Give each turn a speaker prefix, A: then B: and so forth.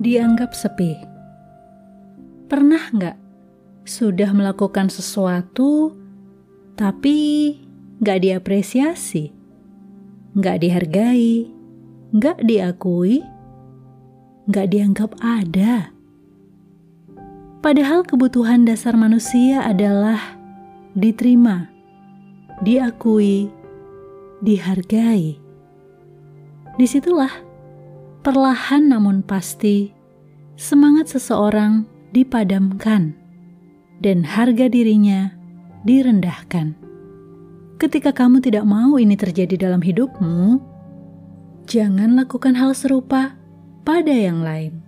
A: dianggap sepi. Pernah nggak sudah melakukan sesuatu tapi nggak diapresiasi, nggak dihargai, nggak diakui, nggak dianggap ada? Padahal kebutuhan dasar manusia adalah diterima, diakui, dihargai. Di situlah perlahan namun pasti semangat seseorang dipadamkan dan harga dirinya direndahkan. Ketika kamu tidak mau ini terjadi dalam hidupmu, jangan lakukan hal serupa pada yang lain.